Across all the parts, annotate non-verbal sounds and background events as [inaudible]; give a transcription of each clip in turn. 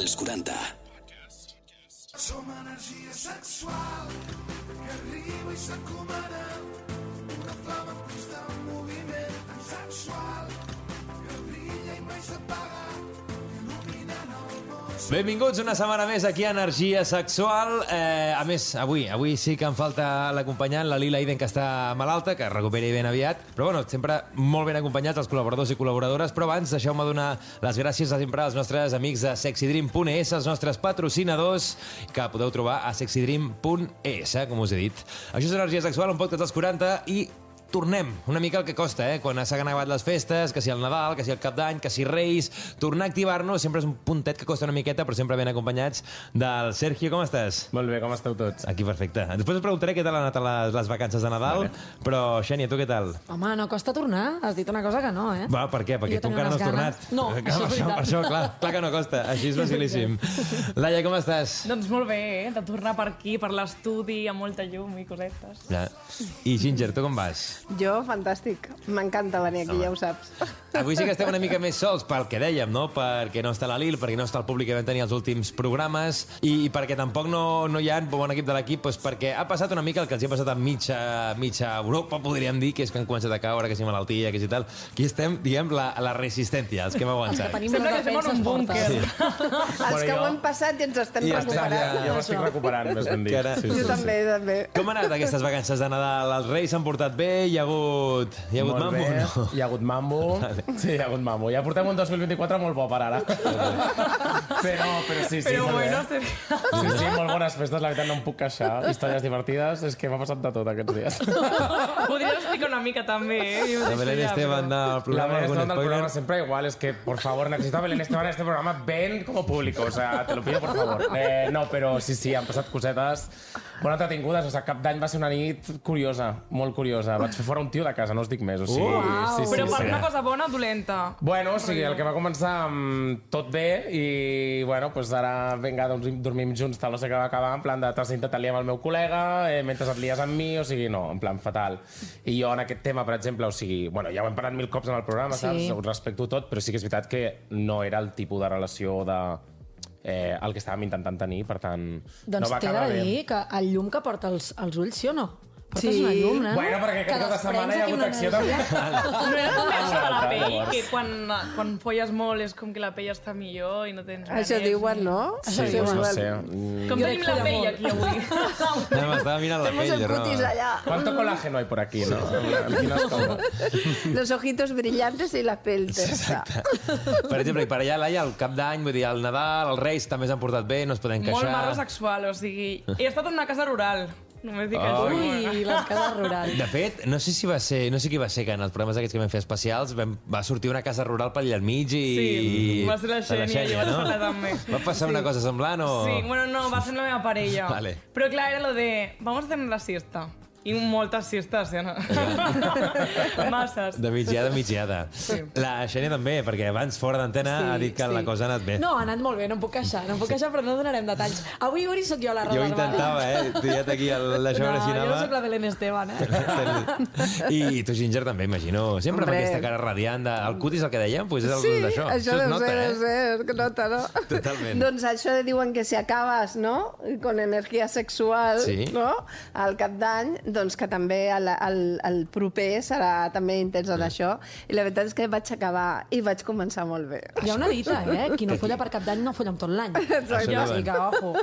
als 40. Som energia sexual que arriba i s'encomana una flama en constant moviment tan sexual que brilla i mai s'apaga Benvinguts una setmana més aquí a Energia Sexual. Eh, a més, avui avui sí que em falta l'acompanyant, la Lila Iden, que està malalta, que es recuperi ben aviat. Però bueno, sempre molt ben acompanyats els col·laboradors i col·laboradores. Però abans, deixeu-me donar les gràcies a sempre als nostres amics de sexydream.es, els nostres patrocinadors, que podeu trobar a sexydream.es, com us he dit. Això és Energia Sexual, un podcast dels 40 i tornem una mica el que costa, eh? Quan s'han acabat les festes, que si el Nadal, que si el Cap d'Any, que si Reis... Tornar a activar-nos sempre és un puntet que costa una miqueta, però sempre ben acompanyats del Sergio. Com estàs? Molt bé, com esteu tots? Aquí, perfecte. Després us preguntaré què tal han anat les, les vacances de Nadal, vale. però, Xènia, tu què tal? Home, no costa tornar. Has dit una cosa que no, eh? Va, per què? Perquè Jo tu encara no has unes tornat. ganes. No, Clar, [laughs] això és per això, veritat. per això, clar, clar que no costa. Així és facilíssim. Laia, com estàs? Doncs molt bé, eh? de tornar per aquí, per l'estudi, amb molta llum i cosetes. Ja. I Ginger, tu com vas? Jo, fantàstic. M'encanta venir aquí, ja ho saps. Avui sí que estem una mica [laughs] més sols pel que dèiem, no? Perquè no està la Lil, perquè no està el públic que vam tenir els últims programes i, i perquè tampoc no, no hi ha un bon equip de l'equip, doncs perquè ha passat una mica el que els hi ha passat a mitja, mitja Europa, podríem dir, que és que han començat a caure, que si malaltia, que si tal. Aquí estem, diguem, la, la resistència, els que hem. Tenim Sembla que estem en un búnquer. fortes. [laughs] Els que jo- ho hem passat i ens estem I recuperant. Ja, jo m'estic recuperant, més ben dit. Que ara- Sí, Jo sí, sí. també, també. Com han anat aquestes vacances de Nadal? Els Reis s'han portat bé? Hi ha hagut, hi ha hagut Molt mambo? bé, No? hi ha hagut mambo. Sí, hi ha hagut mambo. Ja portem un 2024 molt bo per ara. però, però sí, sí, Però molt bueno, bé. Sí, sí, molt bones festes, la veritat no em puc queixar. Històries divertides, és que m'ha passat de tot aquests dies. Podries explicar una mica també, eh? Jo La Belén Esteban però- del La programa, Belén algun Esteban del programa siempre igual, es que, por favor, necesito a Belén Esteban en este programa, ven como público, o sea, te lo pido, por favor. Eh, no, però sí, sí, han passat cosetes molt entretingudes, o sigui, cap d'any va ser una nit curiosa, molt curiosa. Vaig fer fora un tio de casa, no us dic més, o sigui... Uau! sí, sí, Però per sí. una cosa bona o dolenta? Bueno, o sigui, el que va començar amb tot bé i, bueno, pues ara, vinga, doncs dormim junts, tal, no sé què va acabar, en plan de t'has intentat liar amb el meu col·lega, eh, mentre et lies amb mi, o sigui, no, en plan fatal. I jo en aquest tema, per exemple, o sigui, bueno, ja ho hem parlat mil cops en el programa, Sí. saps? Ho respecto tot, però sí que és veritat que no era el tipus de relació de eh, el que estàvem intentant tenir, per tant, Doncs no va t'he de acabar bé. dir que el llum que porta els, els ulls, sí o no? Portes Sí. una llum, nen? Bueno, perquè Que cap de setmana hi ha hagut acció també. [laughs] No era també això de la pell, que quan, quan folles molt és com que la pell està millor i no tens Això maners diuen, no? Sí, diuen. no sé. Com Jo tenim la pell aquí avui? [laughs] No, m'estava mirant la pell, el cutis no? allá. ¿Cuánto colágeno hay por aquí, no? [laughs] Los ojitos brillantes y la piel tersa. Per exemple, i per allà, Laia, el cap d'any, vull dir, el Nadal, els Reis també s'han portat bé, no es poden queixar. Molt marro sexual, o sigui... He estat en una casa rural. Només dic això. Ui, les cases rurals. De fet, no sé si va ser, no sé qui va ser que en els programes aquests que vam fer especials vam, va sortir una casa rural per allà al mig i... Sí, va ser la Xènia, jo vaig parlar també. Va passar una cosa semblant o...? Sí, bueno, no, va ser la meva parella. Vale. Però clar, era lo de, vamos a hacer la siesta. I moltes siestes, ja no? [laughs] Masses. De migdiada a migdiada. Sí. La Xènia també, perquè abans, fora d'antena, Sí, ha dit que sí. la cosa ha anat bé. No, ha anat molt bé, no em puc queixar, no em puc queixar, però no donarem detalls. Avui, Uri, sóc jo la jo ho reservada. intentava, eh? Triat aquí el, [laughs] la No, Xaura jo no sóc la Belén Esteban, eh? [laughs] I, I tu, Ginger, també, imagino. Sempre amb Hombre. aquesta cara radiant. De... El cutis, el que dèiem, pues és el Sí, d'això. això es deu nota, ser, eh? ser, que nota, no? Totalment. Doncs això de diuen que si acabes, no?, con energia sexual, Sí. no?, al cap d'any, doncs que també el, el, el proper serà també intens en això. I la veritat és que vaig acabar i vaig començar molt bé. Hi ha una dita, eh? Qui no folla per cap d'any no folla amb tot l'any. Això O sigui que, ojo.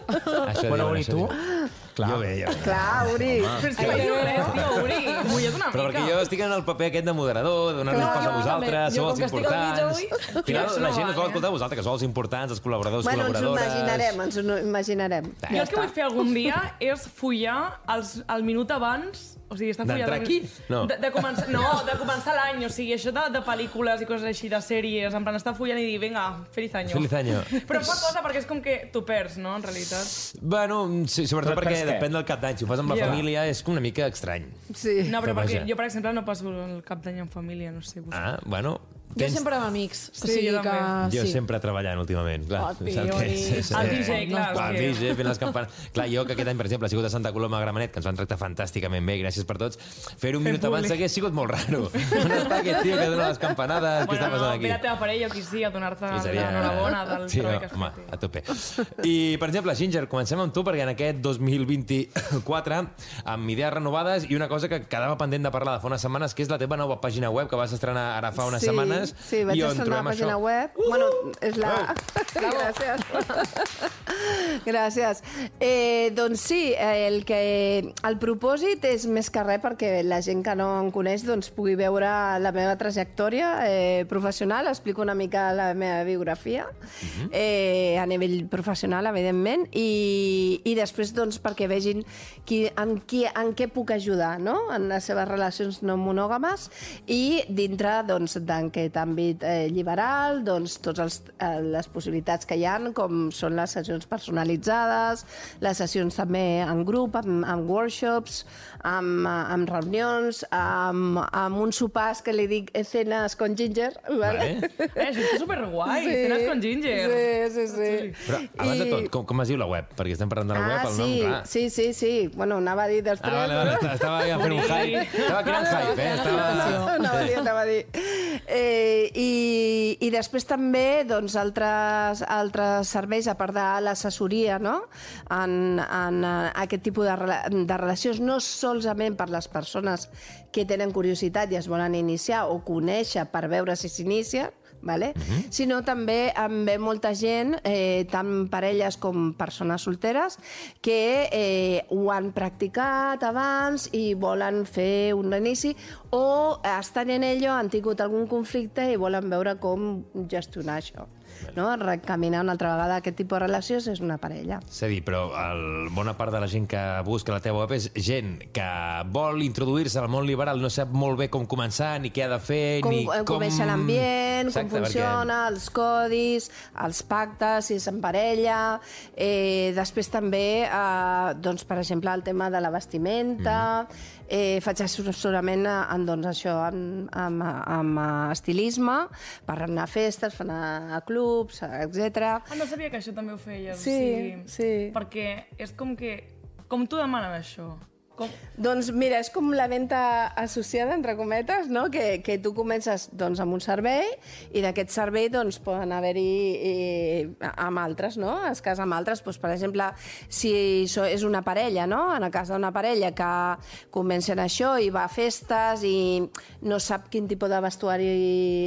Això Bueno, diuen, això tu? diuen. Clar. Jo bé, jo bé. Clar, Uri. Però és que vaig tio, Uri. Mulla't una Però mica. perquè jo estic en el paper aquest de moderador, donant-nos Clar, pas a vosaltres, sou Jo, els com que estic al mig importants. Al final, la no gent us vol eh? escoltar a vosaltres, que sou els importants, els col·laboradors, Bueno, ens ho col·laboradores... imaginarem, ens ho imaginarem. Jo el que vull fer algun dia és follar els, el minut abans o sigui, està follat... D'entrar aquí? No. De, de començar, no, de començar l'any, o sigui, això de, de pel·lícules i coses així, de sèries, en plan, estar follant i dir, vinga, feliz año. Feliz año. Però em fa cosa perquè és com que t'ho perds, no?, en realitat. Bueno, sí, sobretot Però perquè depèn del cap d'any. Si ho fas amb la Ja. família és com una mica estrany. Sí. No, però Però perquè vaja. jo, per exemple, no passo el cap d'any en família, no sé. Vostè. Ah, bueno, Jo sempre amb amics. O Sí, sigui jo que... també. Jo sí. sempre treballant últimament, clar. Oh, tio, Sí, sí. El DJ, clar, Clar, el DJ fent les campanes. Clar, jo que aquest any, per exemple, he sigut a Santa Coloma a Gramenet, que ens van tractar fantàsticament bé, gràcies per tots. Fer un minut abans públic. hagués sigut molt raro. [laughs] On està aquest tio que dona les campanades? Què està Bueno, passant no, aquí? ve la teva parella o qui sigui a donar-te seria- l'enhorabona del sí, treball no, que has home, fet. a tope. I, per exemple, Ginger, comencem amb tu, perquè en aquest 2024, amb idees renovades i una cosa que quedava pendent de parlar de fa unes setmanes, que és la teva nova pàgina web que vas estrenar ara fa unes sí, setmanes. Sí, vaig estrenar una pàgina això. web. Uh! Bueno, és la... [laughs] Gràcies. [laughs] Gràcies. Eh, doncs sí, eh, el, que, el propòsit és més que res perquè la gent que no em coneix doncs, pugui veure la meva trajectòria eh, professional, explico una mica la meva biografia eh, a nivell professional, evidentment, i, i després doncs, perquè vegin qui, en, qui, en què puc ajudar no? en les seves relacions no monògames i dintre doncs, d'aquest àmbit eh, liberal, doncs, totes els, eh, les possibilitats que hi han, com són les sessions personalitzades, les sessions també en grup, amb, amb workshops, amb, amb reunions, amb, amb uns sopars que li dic escenes con ginger. Vale. Eh, això és superguai, sí. tens con ginger. Sí, sí, sí. Però, abans de I- tot, com, com es diu la web? Perquè estem parlant de la ah, web, el nom, sí, clar. sí, sí, sí. Bueno, anava a dir Ah, després. vale, vale, estava- estava ja fent un hype. Estava creant hype, eh? Estava... anava a dir, anava a dir. Eh, i, I després també doncs, altres, altres serveis, a part de l'assessoria no? en, en eh, aquest tipus de, rela- de relacions, no solament per les persones que tenen curiositat i es volen iniciar o conèixer per veure si s'inicia, vale? sinó també em ve molta gent, eh, tant parelles com persones solteres, que eh, ho han practicat abans i volen fer un inici o estan en ello, han tingut algun conflicte i volen veure com gestionar això. No? Recaminar una altra vegada aquest tipus de relacions és una parella. És a dir, però el, bona part de la gent que busca la teva web és gent que vol introduir-se al món liberal, no sap molt bé com començar, ni què ha de fer, com, ni eh, com... conèixer l'ambient, com funciona, els codis, els pactes, si és en parella... Eh, després també, eh, doncs, per exemple, el tema de la vestimenta... Mhm. Eh, faig assessorament en, doncs, això, en, en, en, estilisme, per anar a festes, per anar a clubs, etc. Ah, no sabia que això també ho feies. Sí, o sigui, sí. Perquè és com que... Com t'ho demanen, això? Com... Doncs mira, és com la venda associada, entre cometes, no? que, que tu comences doncs, amb un servei i d'aquest servei doncs, poden haver-hi amb altres, no? Es casa amb altres. Doncs, per exemple, si això és una parella, no? en el cas d'una parella que comença en això i va a festes i no sap quin tipus de vestuari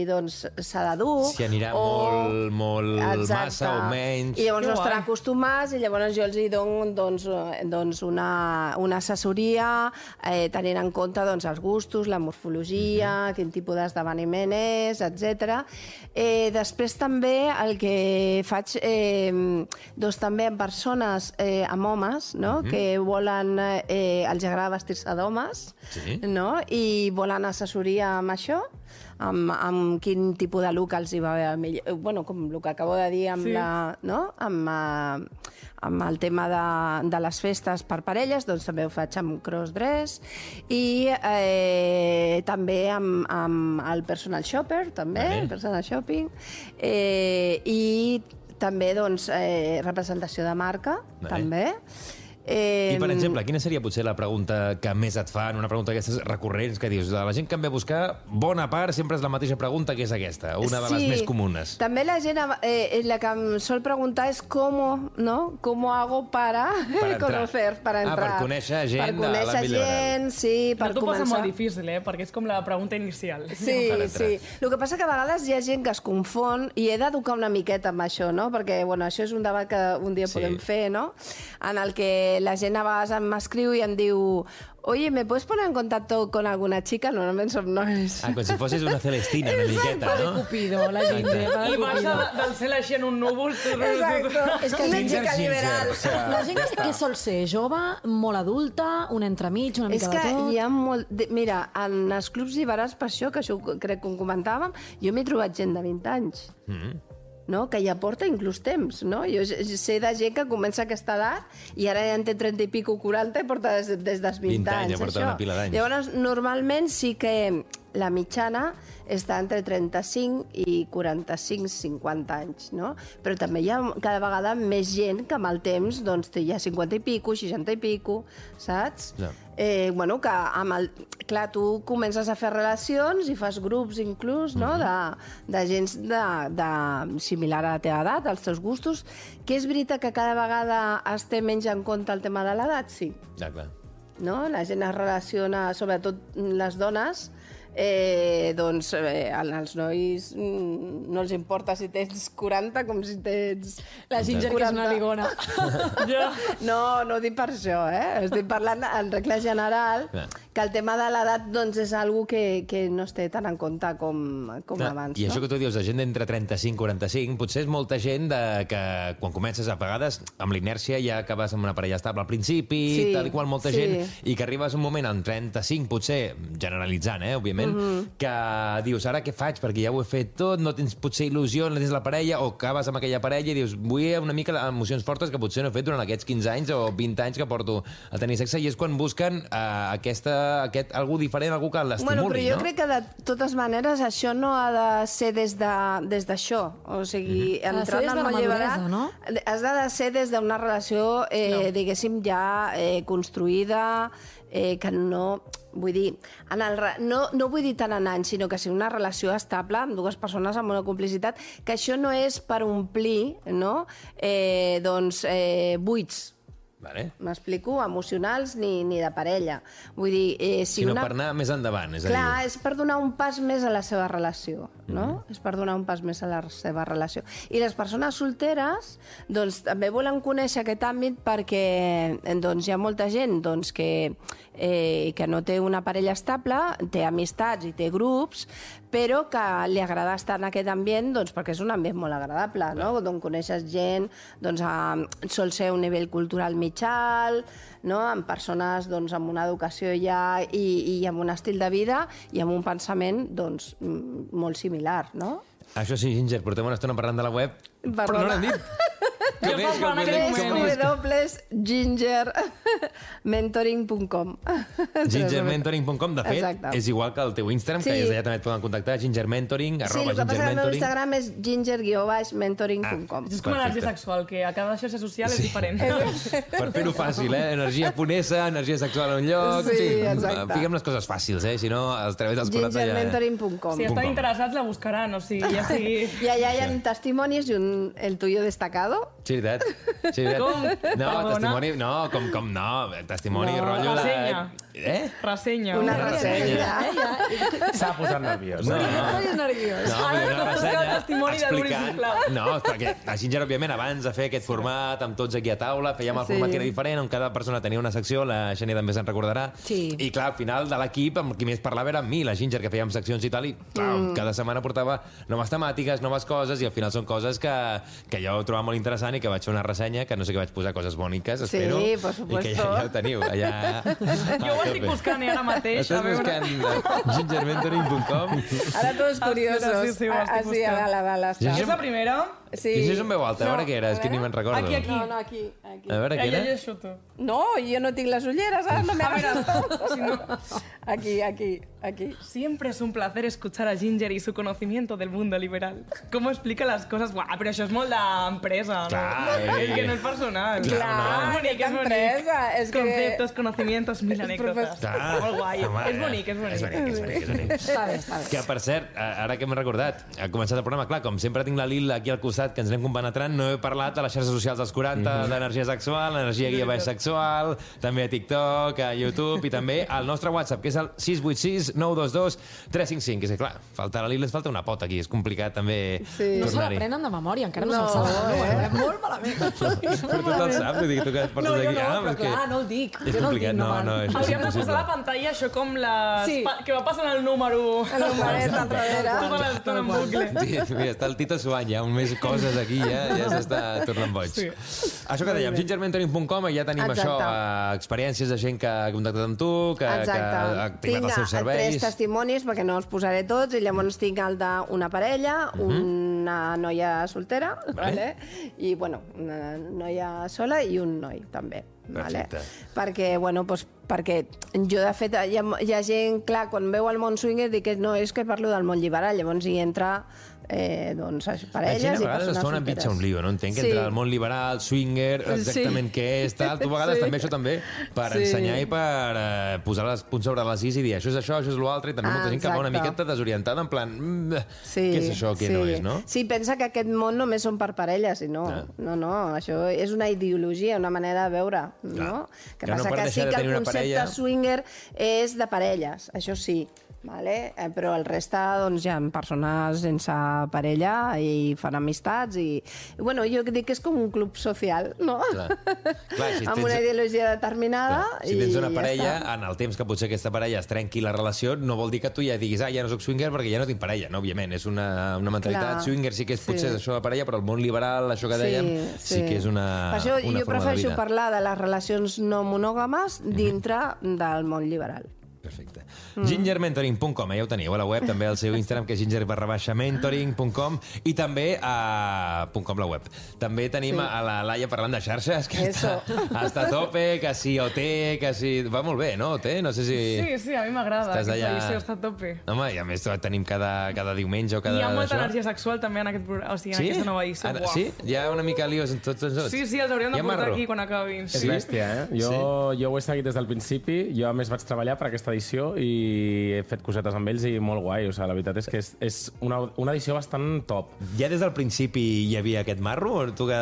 doncs, s'ha de dur. Si anirà molt, molt massa o menys. I llavors no estarà acostumats i llavors jo els hi dono doncs, doncs una, una assessoria eh, tenint en compte doncs, els gustos, la morfologia, Mhm. quin tipus d'esdeveniment és, etc. Eh, després també el que faig eh, doncs, també amb persones, eh, amb homes, no? Mhm. que volen, eh, els agrada vestir-se d'homes Sí. no? i volen assessoria amb això amb, amb quin tipus de look els hi va bé millor. Eh, Bueno, com el que acabo de dir amb, Sí. la, no? amb, uh, amb el tema de, de les festes per parelles, doncs també ho faig amb crossdress i eh, també amb, amb el personal shopper, també, Vale. el personal shopping, eh, i també doncs, eh, representació de marca, Vale. també. Eh, I, per exemple, quina seria potser la pregunta que més et fan, una pregunta d'aquestes recurrents que dius, de la gent que em ve a buscar, bona part sempre és la mateixa pregunta que és aquesta, una de les més comunes. També la gent, eh, la que em sol preguntar és com, ¿no? ¿Cómo hago para, Per entrar. conocer, para Ah, entrar? per conèixer gent Per de conèixer l'àmbit liberal. gent, sí, Per per tu posa començar... molt difícil, eh? Perquè és com la pregunta inicial. Sí, sí. El que passa que a vegades hi ha gent que es confon i he d'educar una miqueta amb això, no? Perquè, bueno, això és un debat que un dia Sí. podem fer, no? En el que la gent a vegades m'escriu i em diu Oye, ¿me puedes poner en contacto con alguna chica? Normalment som nois. Ah, com si fossis una Celestina, una miqueta, no? Cupido, la de I Cupido. de- del cel així en un núvol. Exacto. És que una xica liberal. La gent que, que sol ser jove, molt adulta, un entremig, una És mica que de tot... hi ha molt... Mira, en els clubs liberals, per això, que això crec que ho comentàvem, jo m'he trobat gent de 20 anys. Mm. No? que ja porta inclús temps. No? Jo sé de gent que comença a aquesta edat i ara ja en té 30 i pico 40 i porta des, des dels 20, 20 anys, ja anys. porta això. una pila d'anys. Llavors, normalment sí que la mitjana està entre 35 i 45-50 anys, no? Però també hi ha cada vegada més gent que amb el temps doncs, té ja 50 i pico, 60 i pico, saps? Ja. Eh, bueno, que amb el... Clar, tu comences a fer relacions i fas grups inclús, no?, de, de gent de, de similar a la teva edat, als teus gustos, que és veritat que cada vegada es té menys en compte el tema de l'edat, sí Ja, clar. no? La gent es relaciona, sobretot les dones, eh, doncs eh, als nois mm, no els importa si tens 40 com si tens... La Ginger, que és una 40. ligona. [laughs] Ja. No, no ho dic per això, eh? Estic parlant en regla general, Clar. Que el tema de l'edat doncs, és algo que, que no es té tan en compte com, com Clar, abans. I no? això que tu dius de gent d'entre 35 i 45, potser és molta gent de, que quan comences a vegades amb l'inèrcia ja acabes amb una parella estable al principi, Sí, tal i qual molta sí. gent, i que arribes un moment amb 35, potser, generalitzant, eh, òbviament, Mhm. que dius, ara què faig? Perquè ja ho he fet tot, no tens potser il·lusió, no tens la parella, o acabes amb aquella parella i dius, vull una mica emocions fortes que potser no he fet durant aquests 15 anys o 20 anys que porto a tenir sexe, i és quan busquen eh, aquesta, aquest, algú diferent, algú que l'estimuli, Bueno, però jo no? crec que de totes maneres això no ha de ser des de- des d'això. O sigui, de al la món lliberat, maduresa, no? has de, ser des d'una relació, eh, no. diguéssim, ja eh, construïda, eh, que no... Vull dir, en el, no, no vull dir tant en anys, sinó que sigui una relació estable amb dues persones amb una complicitat, que això no és per omplir, no?, eh, doncs, eh, buits, Vale. m'explico, emocionals ni, ni de parella. Vull dir, eh, si Sinó una... per anar més endavant, és a Clar, dir... és per donar un pas més a la seva relació, no? Mhm. És per donar un pas més a la seva relació. I les persones solteres, doncs, també volen conèixer aquest àmbit perquè eh, doncs, hi ha molta gent doncs, que, eh, que no té una parella estable, té amistats i té grups, però que li agrada estar en aquest ambient doncs, perquè és un ambient molt agradable, no? D'on coneixes gent, doncs, a, sol ser un nivell cultural alt, no? amb persones doncs, amb una educació ja i, i amb un estil de vida i amb un pensament doncs, molt similar, no? Això sí, Ginger, portem una estona parlant de la web, però no Perdona. l'hem dit. [laughs] Jo Com és, fa com en és, aquell com moment. és? www.gingermentoring.com [laughs] Gingermentoring.com, de fet, Exacte. és igual que el teu Instagram, que Sí. des d'allà també et poden contactar, gingermentoring, Sí, arroba el que passa que el meu gingermentoring. Instagram és ginger-mentoring.com. És com Perfecte. energia sexual, que a cada xarxa social és Sí. diferent. [laughs] Per fer-ho fàcil, eh? Energia ponesa, energia sexual a un lloc... Sí, exacte. Fiquem les coses fàcils, eh? Si no, als través dels 40 ja... gingermentoring.com Si estan interessats, la buscaran, o sigui, ja [laughs] sigui... Y allá hay testimonios y un, el tuyo destacado. Sí, veritat. Sí, veritat. Com? No, testimoni... No, com, com no. Testimoni, No. rotllo de... Ressenya. Eh? Ressenya. Una ressenya. Eh, ja. S'ha posat nerviós. No, no. Nerviós. No, Ara dir, hem de una ressenya testimoni explicant... No, perquè a Ginger, òbviament, abans de fer aquest format amb tots aquí a taula, fèiem el Sí. format que era diferent, on cada persona tenia una secció, la Xènia també se'n recordarà. Sí. I clar, al final de l'equip, amb qui més parlava era amb mi, la Ginger, que fèiem seccions i tal, i clar, Mm. cada setmana portava noves temàtiques, noves coses, i al final són coses que, que jo trobava molt interessant i que vaig fer una ressenya, que no sé què vaig posar, coses bòniques, Sí, espero. por I que supuesto. ja, ja ho teniu, allà... [laughs] Jo ho estic buscant ara mateix. Estàs buscant eh, gingermentoring.com Ahora todos Ah, curiosos. sí, sí, ho estic Así, a buscant. És la primera? Sí. És en veu alta, a veure què era, és que ni me'n recordo. Aquí, aquí. No, no, aquí. aquí. A veure què ja era. llegeixo tu. No, yo no tengo las ulleras, ¿sabes? No me A hagas veure, esto. si no... Aquí, aquí, aquí. Siempre es un placer escuchar a Ginger y su conocimiento del mundo liberal. ¿Cómo explica las cosas? Buah, però això és molt d'empresa, no? Clar, eh. És que no és personal. Clar, no. És bonic, és bonic. Empresa, és que- Conceptos, conocimientos, mil anècdotes. Clar. Molt guai. Home, és bonic, és bonic. És bonic, és bonic, és bonic. Està bé, està bé. Que, per cert, ara que m'he recordat, ha començat el programa, clar, com sempre tinc la Lil aquí al costat, que ens anem compenetrant, no he parlat de les xarxes socials dels 40, d'energia sexual, energia guia baix sexual, també a TikTok, a YouTube, i també al nostre WhatsApp, que és el 686 922 355. És que, clar, falta la Lil, ens falta una pota aquí, és complicat també Sí. No se l'aprenen de memòria, encara no, No, se'l saben. No, eh? eh? [laughs] Molt malament. Però tu te'l saps, vull dir que tu que et portes No, aquí... no, ah, però clar, no el dic. És Jo no el complicat, dic, no, no, no, és, és Hauríem de posar a la pantalla això com les... Sí. que va passant el número... El numeret al darrere. Tota l'estona en bucle. Sí, mira, està el Tito suant ja, un més coses aquí, ja, ja [laughs] s'està tornant boig. Sí. Això que dèiem, gingermentoring.com, ja tenim Exacte. això, eh, experiències de gent que ha contactat amb tu, que, que ha activat els seus eh, tres serveis. testimonis, perquè no els posaré tots, i llavors tinc el d'una parella, una noia soltera, vale. i, bueno, una noia sola i un noi, també. Vale? Perquè, bueno, doncs, perquè jo, de fet, hi ha, hi ha gent, clar, quan veu el món swinger, dic que no, és que parlo del món liberal, llavors hi entra eh, doncs, La gent parelles a i vegades es fa una pitxa un lío, no? Entenc que Sí. entre el món liberal, swinger, exactament Sí. què és, tal, tu a vegades Sí. també això també, per Sí. ensenyar i per eh, posar els punts sobre les is i dir això és això, això és l'altre, i també Ah, molta gent que va una miqueta desorientada, en plan, mm, Sí, què és això, què sí. no és, no? Sí, pensa que aquest món només són per parelles, i no, Clar. no, no, això és una ideologia, una manera de veure, no? Que Que no passa per que sí que el concepte parella- swinger és de parelles, això sí, vale? Eh, però el reste doncs, hi ha persones sense parella i fan amistats i, i bueno, jo dic que és com un club social, no? Clar. Clar, si [laughs] amb tens- una ideologia determinada Clar, si tens una ja parella, està. en el temps que potser aquesta parella es trenqui la relació, no vol dir que tu ja diguis, ah, ja no soc swinger perquè ja no tinc parella, no? Òbviament, és una, una mentalitat. Clar. Swinger sí que és, Sí. potser és això de parella, però el món liberal, això que dèiem, sí, que és una, Per això una jo forma de prefereixo vida. parlar de les relacions no monògames dintre del món liberal. Perfecte. Mm. Gingermentoring.com, eh, ja ho teniu a la web, també al seu Instagram, que és ginger barra baixa mentoring.com i també a .com la web. També tenim Sí. sí. a la Laia parlant de xarxes, que Eso. està, està a tope, que si OT, que si... Va molt bé, no, OT? No sé si... Sí, sí, a mi m'agrada. Estàs Aquesta allà- edició està a tope. Home, i a més tenim cada, cada diumenge o cada... Hi ha molta energia sexual també en aquest programa, o sigui, en aquesta nova edició. Ara, sí? Hi ha una mica lios en tots els dos? Sí, sí, els hauríem de portar marro? aquí quan acabin. És Sí. bèstia, eh? Jo, jo ho he seguit des del principi, jo a més vaig treballar per aquesta edició i he fet cosetes amb ells i molt guai, o sigui, la veritat és que és, és una, una edició bastant top. Ja des del principi hi havia aquest marro? O tu que...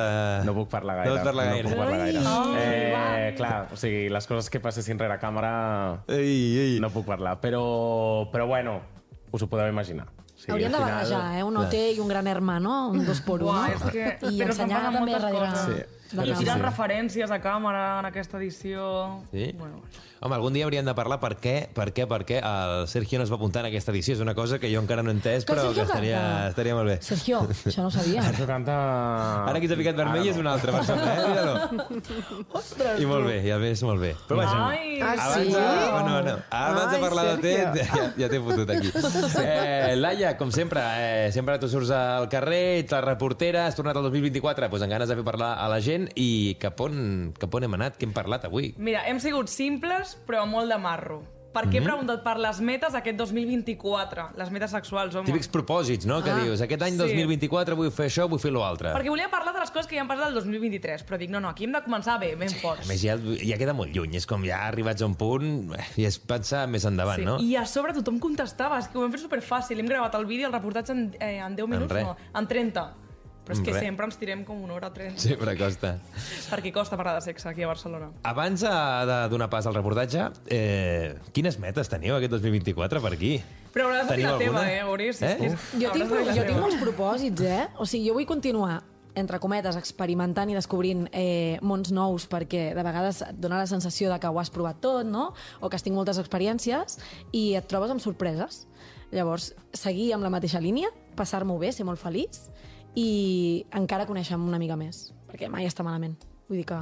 No puc parlar gaire. No parlar gaire. No puc parlar gaire. Ai, eh, clar, o sigui, les coses que passessin rere càmera Ei, ei. no puc parlar, però, però bueno, us ho podeu imaginar. Sí, Hauríem de barrejar, eh? Un OT i un gran hermano, un dos por uno. Buah, és que... I ensenyar també darrere... Sí. De I càmera. referències a càmera en aquesta edició. Sí? Bueno, Home, algun dia hauríem de parlar per què, per què, per què el Sergio no es va apuntar en aquesta edició. És una cosa que jo encara no he entès, Que però que Sergio estaria, canta. estaria molt bé. Sergio, això no ho sabia. Sergio canta... Ara qui s'ha ficat vermell Ara és una altra persona, eh? Mira-lo. I molt bé, ja ves, molt bé. Però vaja, Ai, Ah, Abans, sí? de, bueno, no, abans de Ai, parlar de Sergio. TED, [laughs] ja, ja t'he fotut aquí. Eh, Laia, com sempre, eh, sempre tu surts al carrer, ets la reportera, has tornat al 2024 doncs amb ganes de fer parlar a la gent i cap on, cap on hem anat? Què hem parlat avui? Mira, hem sigut simples, però molt de marro. Perquè he preguntat per les metes aquest 2024, les metes sexuals, home. Típics propòsits, no?, que dius, aquest any sí. 2024 vull fer això, vull fer l'altre. Perquè volia parlar de les coses que ja han passat el 2023, però dic, no, no, aquí hem de començar bé, ben forts. A més, ja, ja queda molt lluny. És com ja arribats a un punt eh, i és pensar més endavant, Sí. no? I a sobre tothom contestava, és que ho hem fet superfàcil. Hem gravat el vídeo, el reportatge en, eh, en 10 minuts, res. no, en 30. Però és que res. sempre ens tirem com una hora 30. Sempre costa. [laughs] Perquè costa parlar de sexe aquí a Barcelona. Abans de, donar pas al reportatge, eh, quines metes teniu aquest 2024 per aquí? Però hauràs de dir la teva, eh, Auris? Eh? És Uf. Jo tinc, jo tinc molts propòsits, eh? O sigui, jo vull continuar entre cometes, experimentant i descobrint eh, mons nous perquè de vegades et dona la sensació de que ho has provat tot, no? O que has tingut moltes experiències i et trobes amb sorpreses. Llavors, seguir amb la mateixa línia, passar-m'ho bé, ser molt feliç i encara conèixer-me una mica més, perquè mai està malament. Vull dir que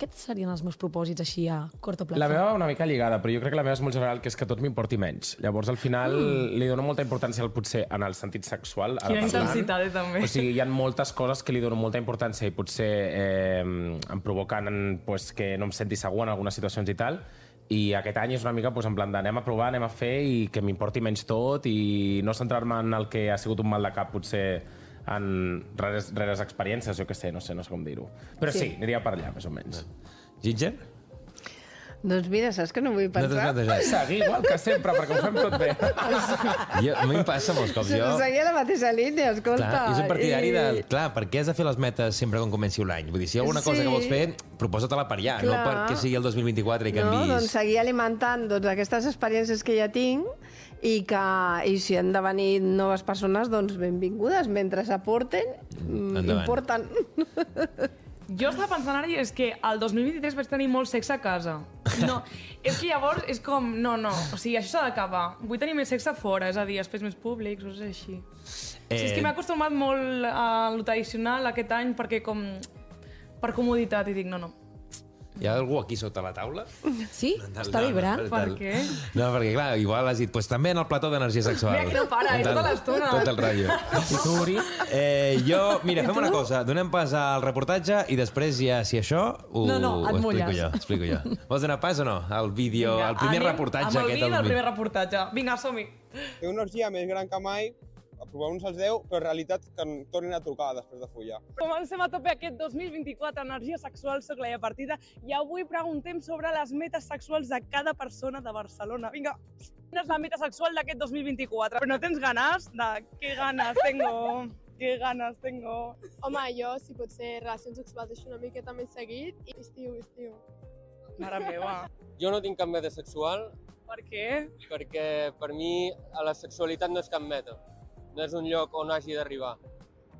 aquests serien els meus propòsits així a cort o plazo. La meva va una mica lligada, però jo crec que la meva és molt general, que és que tot m'importi menys. Llavors, al final, mm. li dono molta importància al potser en el sentit sexual. ara Quina parlant. intensitat, eh, també. O sigui, hi ha moltes coses que li dono molta importància i potser eh, em provoquen pues, que no em senti segur en algunes situacions i tal, i aquest any és una mica pues, en plan d'anem a provar, anem a fer i que m'importi menys tot i no centrar-me en el que ha sigut un mal de cap potser en rares, rares experiències, jo què sé, no sé, no sé com dir-ho. Però sí. Sí. aniria per allà, més o menys. Ginger? Doncs mira, saps que no vull No t'has pensar? plantejat? Seguir igual que sempre, perquè ho fem tot bé. [laughs] Jo, a mi em passa molts cops. Jo... Jo, Seguia la mateixa línia, escolta. clar, jo soc partidari i- de... Clar, per què has de fer les metes sempre quan comenci l'any? Vull dir, si hi ha alguna cosa Sí. que vols fer, proposa-te-la per allà, no Clar. perquè sigui el 2024 i No, canvis... doncs seguir alimentant doncs, aquestes experiències que ja tinc i que i si han de venir noves persones, doncs benvingudes. Mentre s'aporten, mm, importen. Jo estava pensant ara i és que el 2023 vaig tenir molt sexe a casa. No, és que llavors és com, no, no, o sigui, això s'ha d'acabar. Vull tenir més sexe fora, és a dir, espais més públics, o sigui, així. Eh... Sí, és que m'he acostumat molt a lo tradicional aquest any perquè com... per comoditat i dic, no, no. Hi ha algú aquí sota la taula? Sí? Està vibrant? Per què? No, perquè clar, igual has dit, pues també en el plató d'energia sexual. Mira que no para, eh, tota l'estona. Tot el rotllo. I tu, Uri? Eh, jo, mira, fem una cosa, donem pas al reportatge i després ja, si això, ho, No, no, et ho explico mulles. jo. Explico jo. Vols donar pas o no? Al vídeo, Vinga, al primer anem reportatge Amb el vídeo del del primer reportatge. Vinga, som-hi. Té una orgia més gran que mai, aprovant-nos els 10, però en realitat que en tornin a trucar després de follar. Comencem a tope aquest 2024, energia sexual, soc Laia Partida, i avui preguntem sobre les metes sexuals de cada persona de Barcelona. Vinga, quina és la meta sexual d'aquest 2024? Però no tens ganes? De què ganes tengo? Què ganes tengo? Home, jo, si pot ser relacions sexuals així una miqueta més seguit, i estiu, estiu. Mare meva. Jo no tinc cap meta sexual Per què? perquè per mi a la sexualitat no és cap meta. No és un lloc on hagi d'arribar.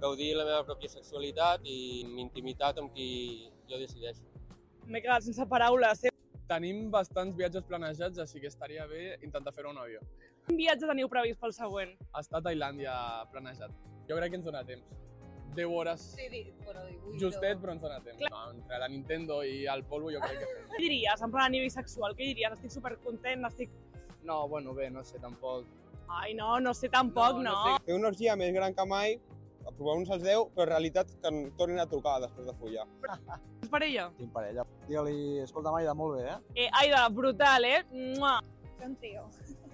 Gaudir la meva pròpia sexualitat i intimitat amb qui jo decideixo. M'he quedat sense paraules. Eh? Tenim bastants viatges planejats, així que estaria bé intentar fer-ho en avió. Quin viatge teniu previst pel següent? Està a Tailàndia planejat. Jo crec que ens dona temps. 10 hores Sí, bueno, 18. justet, però ens dona temps. No, entre la Nintendo i el polvo jo crec que. Què diries, en plan a nivell sexual? Què diries? Estic supercontent, estic... No, bueno, bé, no sé, tampoc. Ai, no, no sé tampoc, no. no. Té una orgia més gran que mai, aprovant-nos els 10, però en realitat que en tornin a trucar després de follar. [laughs] És parella? Tinc parella. Digue-li, escolta, Maida, molt bé, eh? Eh, Aida, brutal, eh? Mua. Fer un trio.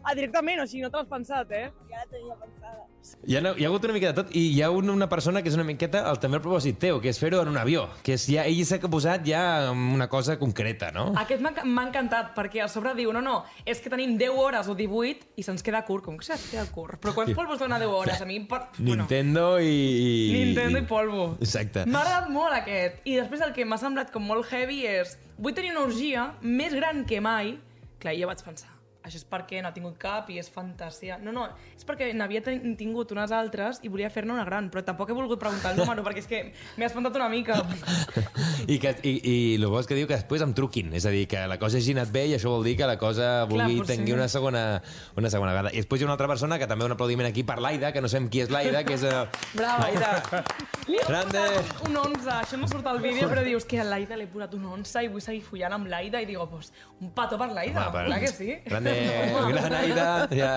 Ah, directament, o sigui, no te l'has pensat, eh? Ja la tenia pensada. Hi ha, hi ha hagut una mica de tot i hi ha una, una persona que és una miqueta el, també el propòsit teu, que és fer-ho en un avió, que és ja, ell s'ha posat ja una cosa concreta, no? Aquest m'ha encantat, perquè a sobre diu, no, no, és que tenim 10 hores o 18 i se'ns queda curt. Com que se'ns queda curt? Però quants polvos dona 10 hores? A mi, per... [laughs] Nintendo i... i... Bueno, Nintendo i polvo. Exacte. M'ha agradat molt aquest. I després el que m'ha semblat com molt heavy és vull tenir una orgia més gran que mai. Clar, jo vaig pensar, això és perquè no ha tingut cap i és fantasia. No, no, és perquè n'havia tingut unes altres i volia fer-ne una gran, però tampoc he volgut preguntar el número perquè és que m'he espantat una mica. I, que, i, i el bo és que diu que després em truquin, és a dir, que la cosa hagi anat bé i això vol dir que la cosa vulgui potser. tenir una segona, una segona vegada. I després hi ha una altra persona que també un aplaudiment aquí per l'Aida, que no sabem qui és l'Aida, que és... Uh... Bravo. Aida! Grande! Un 11, això no surt al vídeo, però dius que a l'Aida l'he posat un 11 i vull seguir follant amb l'Aida i digo, pues, un pato per l'Aida, clar que sí. Grande, gran Aida, ja,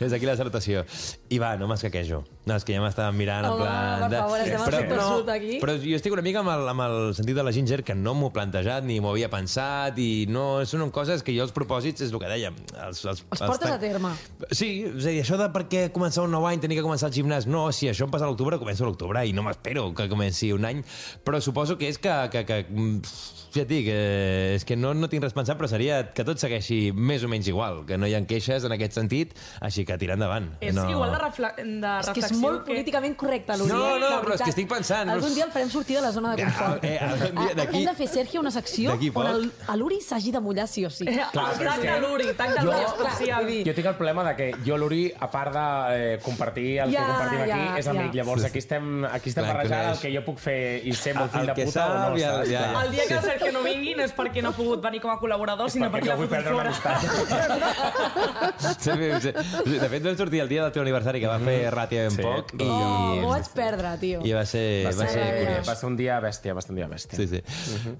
des d'aquí la salutació. I va, no m'escaquejo. No, és que ja m'estaven mirant en Home, plan... per favor, estem al però, aquí. però jo estic una mica amb el, amb el sentit de la Ginger que no m'ho he plantejat ni m'ho havia pensat i no, són coses que jo els propòsits és el que dèiem. Els, els, Els portes a terme. Sí, és a dir, això de per què començar un nou any, tenir que començar el gimnàs, no, si això em passa a l'octubre, començo a l'octubre i no m'espero que comenci un any, però suposo que és que, que, que mm, ja et dic, eh, és que no, no tinc res pensat, però seria que tot segueixi més o menys igual, que no hi ha queixes en aquest sentit, així que tirar endavant. És no... igual de, refle de És que és molt políticament correcte, l'Uri. No, eh? no, però és que estic pensant, Algun dia el farem sortir de la zona de confort. Eh, algun dia Ah, d'aquí- Hem de fer, Sergio, una secció on poc. el- a l'Uri s'hagi de mullar sí o sí. Eh, Clar, que- l'Uri, Jo- l'Uri especial. Jo tinc el problema de que jo, l'Uri, a part de eh, compartir el Ja, que compartim aquí, ja, és amic. ja. Llavors aquí estem, aquí estem barrejant el que jo puc fer i ser molt fill de que puta o no, ja- ja-. El dia que el Sergio no vingui no és perquè no ha pogut venir com a col·laborador, sinó perquè perquè l'ha una fotut fora. Sí, sí, sí. De fet, vam sortir el dia del teu aniversari, que va fer relativament Sí. poc, i, Oh, ho vaig perdre, tio. i va ser, va ser curiós. va ser un dia bèstia, va ser un dia bèstia. Sí, sí.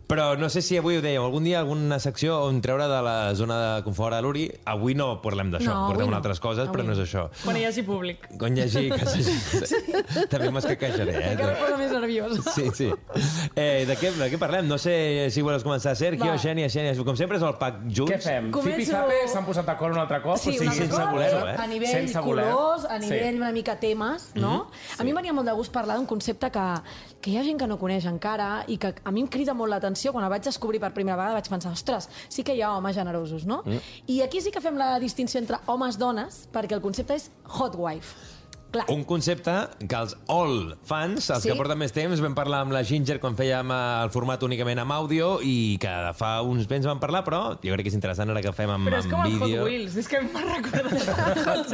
Però no sé si avui ho dèiem, algun dia alguna secció on treure de la zona de confort a l'Uri. Avui no parlem d'això, No, portem no. altres coses, però Avui no és això. Quan hi hagi públic. Quan hi hagi... [laughs] Que... També m'escaquejaré, eh? Encara em posa més nerviós. Sí, sí. Eh, de, què, de què parlem? No sé si vols començar, Sergio, Va. Xènia, Xènia. Com sempre és el pack junts. Què fem? Començo- Fipi i Zape s'han posat d'acord un altre cop? Sí, o sigui, una sense voler-ho, eh? A nivell Sense voler. colors, a Sí. nivell una mica temes, no? A mi em venia molt de gust parlar d'un concepte que, que hi ha gent que no coneix encara i que a mi em crida molt l'atenció. Quan el vaig descobrir per primera vegada vaig pensar, ostres, sí que hi ha homes generosos, no? I aquí sí que fem la distinció entre homes-dones, perquè el concepte és hot wife. Clar, Un concepte que els all fans, els Sí. que porten més temps, vam parlar amb la Ginger quan fèiem eh, el format únicament amb àudio i que fa uns temps vam parlar, però jo crec que és interessant ara que fem amb, Però és com amb Hot vídeo. Wheels, és que m'ha recordat.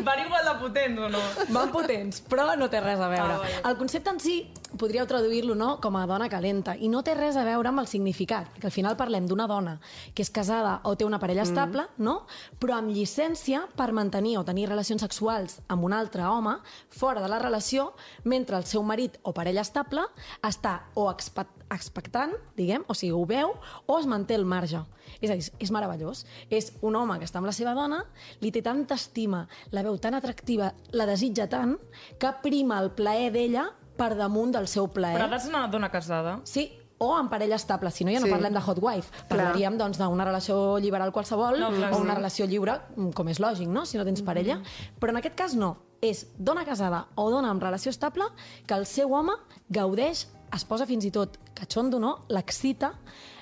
[laughs] Van igual de potents o no? van potents, però no té res a veure. Ah, vale. el concepte en si podríeu traduir-lo no, com a dona calenta. I no té res a veure amb el significat, perquè al final parlem d'una dona que és casada o té una parella estable, no? però amb llicència per mantenir o tenir relacions sexuals amb un altre home fora de la relació, mentre el seu marit o parella estable està o expe expectant, diguem, o sigui, ho veu, o es manté al marge. És a dir, és meravellós. És un home que està amb la seva dona, li té tanta estima, la veu tan atractiva, la desitja tant, que prima el plaer d'ella per damunt del seu plaer. Però de ser una dona casada. Sí, o en parella estable, si no ja no Sí. parlem de hot wife, parlaríem doncs d'una relació liberal qualsevol No, clar, o una sí. relació lliure, mm, com és lògic, no? si no tens parella. Però en aquest cas no, és dona casada o dona amb relació estable que el seu home gaudeix, es posa fins i tot catxondo, no? l'excita,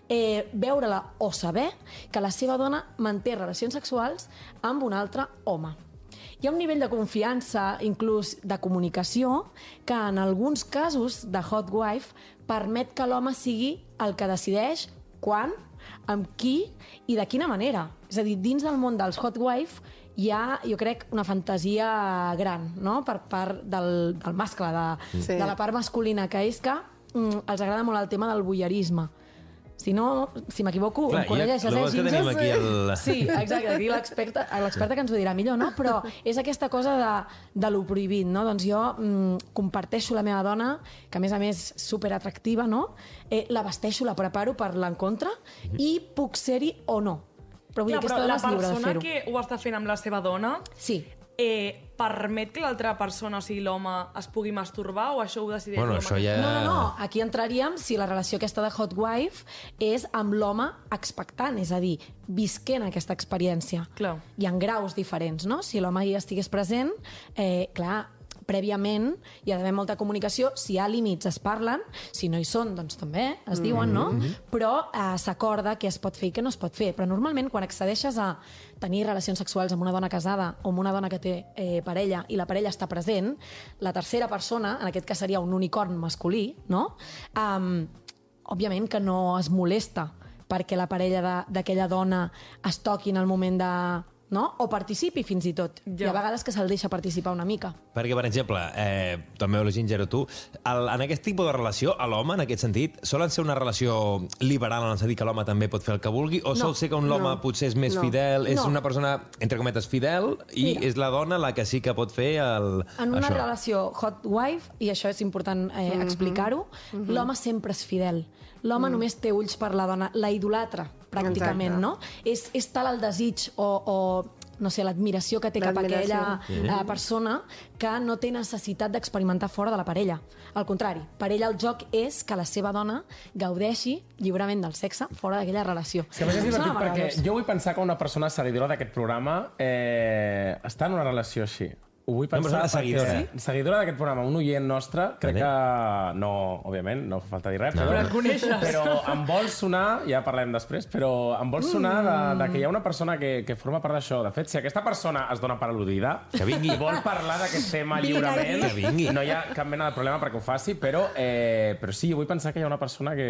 eh, veure-la o saber que la seva dona manté relacions sexuals amb un altre home. Hi ha un nivell de confiança, inclús de comunicació, que en alguns casos de hot wife permet que l'home sigui el que decideix quan, amb qui i de quina manera. És a dir, dins del món dels hot wife hi ha, jo crec, una fantasia gran, no?, per part del, del mascle, de, Sí. de la part masculina, que és que mm, els agrada molt el tema del voyeurisme. Si no, si m'equivoco, em corregeixes, eh, és que tenim aquí el- Sí, exacte, aquí l'experta l'experta que ens ho dirà millor, no? Però és aquesta cosa de, de lo prohibit, no? Doncs jo mm, comparteixo la meva dona, que a més a més super atractiva, no? Eh, la vesteixo, la preparo per l'encontre i puc ser-hi o no. Però vull dir, Clar, aquesta dona la és lliure de persona fer-ho. que ho està fent amb la seva dona Sí. eh, permet que l'altra persona, o sigui, l'home, es pugui masturbar o això ho decideix Bueno, l'home? ja... No, no, no. Aquí entraríem si la relació aquesta de hot wife és amb l'home expectant, és a dir, visquent aquesta experiència. Clar. Hi ha graus diferents, no? Si l'home hi estigués present, eh, clar, prèviament hi ha d'haver molta comunicació, si hi ha límits es parlen, si no hi són, doncs també es diuen, no? Però eh, s'acorda què es pot fer i què no es pot fer. Però normalment quan accedeixes a tenir relacions sexuals amb una dona casada o amb una dona que té eh, parella i la parella està present, la tercera persona, en aquest cas seria un unicorn masculí, no? Um, òbviament que no es molesta perquè la parella d'aquella dona es toqui en el moment de... No? O participi fins i tot. Ja. Hi ha vegades que se'l deixa participar una mica. Perquè, per exemple, eh, també la Ginger o tu, el, en aquest tipus de relació, a l'home, en aquest sentit, solen ser una relació liberal en el sentit que l'home també pot fer el que vulgui, o No, sol ser que un home no, potser és més no. fidel, és No. una persona, entre cometes, fidel, i Mira. és la dona la que sí que pot fer el, En una això. relació hot wife, i això és important eh, explicar-ho, l'home sempre és fidel. L'home només té ulls per la dona, la idolatra, pràcticament, Exacte. no? És, és tal el desig o, o no sé, l'admiració que té cap a aquella eh, persona que no té necessitat d'experimentar fora de la parella. Al contrari, per ella el joc és que la seva dona gaudeixi lliurement del sexe fora d'aquella relació. És que a més és divertit perquè jo vull pensar que una persona seguidora d'aquest programa eh, està en una relació així. Ho vull pensar persona seguidora. perquè... Seguidora d'aquest programa, un oient nostre, crec Vale. que... No, òbviament, no fa falta dir res, No. però, coneixes. però em vol sonar, ja parlem després, però em vol sonar de, de que hi ha una persona que, que forma part d'això. De fet, si aquesta persona es dona per al·ludida Que vingui. i vol parlar d'aquest tema lliurement, que vingui. no hi ha cap mena de problema perquè ho faci, però, eh, però sí, jo vull pensar que hi ha una persona que,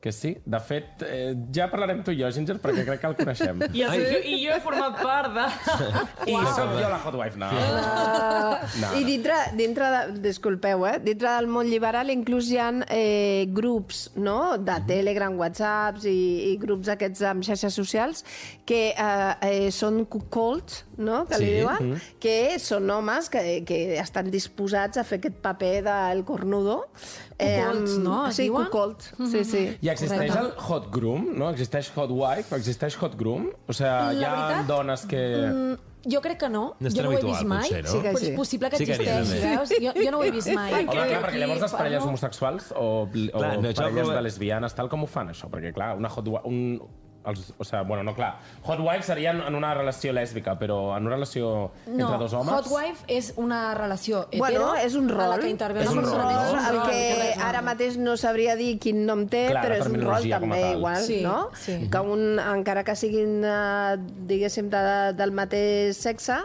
que sí. De fet, eh, ja parlarem tu i jo, Ginger, perquè crec que el coneixem. I, el, jo, I jo he format part de... I soc jo la hot wife, no. no. I dintre, dintre de, disculpeu, eh? dintre del món liberal inclús hi ha eh, grups no? de Telegram, Whatsapps i, i grups aquests amb xarxes socials que eh, eh, són cuckolds, no? que li Sí. diuen, que són homes que, que estan disposats a fer aquest paper del cornudo. Cuckolds, no? Es Sí, diuen? cuckolds, sí, sí. I existeix Correcte. el hot groom, no? Existeix hot wife, existeix hot groom? O sigui, hi ha veritat, dones que... Mm, jo crec que no. No jo no ho he vist mai. potser, no? Sí que Però sí. és possible que Sí existeix, també. veus? Jo, jo no ho he vist mai. Home, clar, perquè Aquí llavors les parelles parlo- homosexuals o, o Clar, no, parelles prova- de lesbianes, tal, com ho fan, això? Perquè, clar, una hot. Un, els, o sigui, bueno, no, clar. Hot wife serien en una relació lèsbica, però en una relació No, entre dos homes... hot wife és una relació hetero Bueno, és un a la rol. que intervé És una un persona rol, no? És un el rol, que ara mateix no sabria dir quin nom té, Clar, però la és un rol terminologia com a també tal. igual, Sí, no? sí. Que un, encara que siguin, eh, diguéssim, de, del mateix sexe,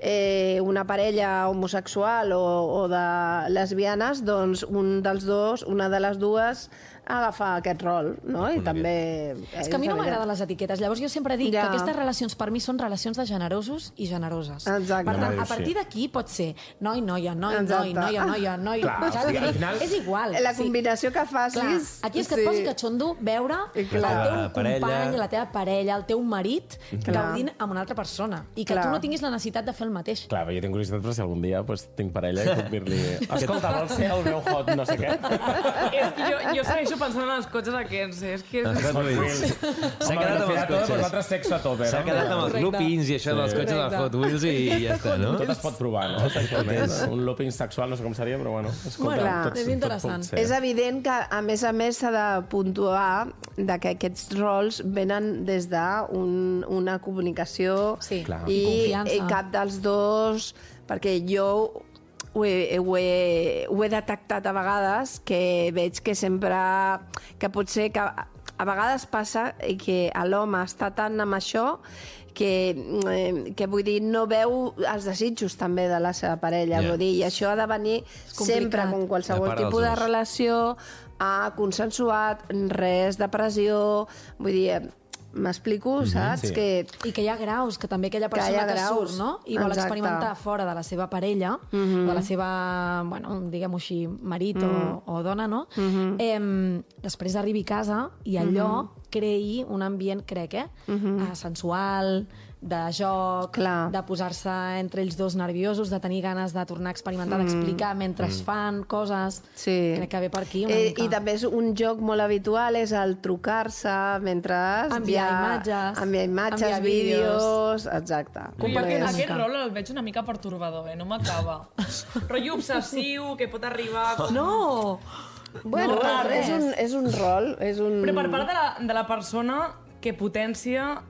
eh, una parella homosexual o, o de lesbianes, doncs un dels dos, una de les dues, agafa aquest rol, no? I també... És que a mi no m'agraden les etiquetes. Llavors jo sempre dic Ja. que aquestes relacions per mi són relacions de generosos i generoses. Exacte. Per tant, a sí. partir d'aquí pot ser noi, noia, noi, Exacte. noi, noia, noia, noi... Clar, Saps? final- És igual. La sí. combinació que Clar, facis... aquí és que et posi catxondo veure I el clar. teu La parella. company, la teva parella, el teu marit, Clar. gaudint amb una altra persona. I que Clar. tu no tinguis la necessitat de fer el mateix. Clar, jo tinc curiositat per si algun dia pues, tinc parella i puc dir-li [laughs] escolta, vols ser el meu hot no sé què? [laughs] És que jo, jo segueixo pensant en els cotxes aquests, eh? és que... Els Hot Wheels. S'ha quedat amb els cotxes. nosaltres sexo a tope, S'ha no? quedat amb els Correcte. loopings i això dels cotxes dels Hot Wheels i ja està, no? Tot es pot provar, no? Sexualment. Un looping sexual, no sé com seria, però bueno, escolta, Bueno, tot, és tot interessant. pot ser. És evident que, a més a més, s'ha de puntuar de que aquests rols venen des d'una un, una comunicació Sí. Clar. I confiança. i cap dels dos... Perquè jo ho he, ho, he, ho he detectat a vegades, que veig que sempre... que pot ser que a vegades passa que l'home està tant amb això que, eh, que vull dir, no veu els desitjos també de la seva parella, Ja. vull dir, i això ha de venir sempre com De qualsevol tipus de relació, a consensuat, res de pressió, vull dir, m'explico, saps? sí. Que I que hi ha graus, que també aquella Que hi persona ha que, graus. surt, no? I vol Exacte. experimentar fora de la seva parella, de la seva, bueno, diguem-ho així, marit o, o dona, no? eh, després arribi a casa i allò creï un ambient, crec, eh? eh sensual, de joc, Clar. de posar-se entre ells dos nerviosos, de tenir ganes de tornar a experimentar, d'explicar mentre es fan coses. Sí. Crec que ve per aquí una Eh, mica. I també és un joc molt habitual, és el trucar-se mentre... Enviar ha- imatges, Enviar imatges, enviar vídeos... Exacte. Compartir Jo una aquest mica. rol el veig una mica pertorbador, eh? no m'acaba. [laughs] Rotllo obsessiu, que pot arribar... Com... No! Bueno, No, és, un, és un rol, és un... Però per part de la, de la persona que potencia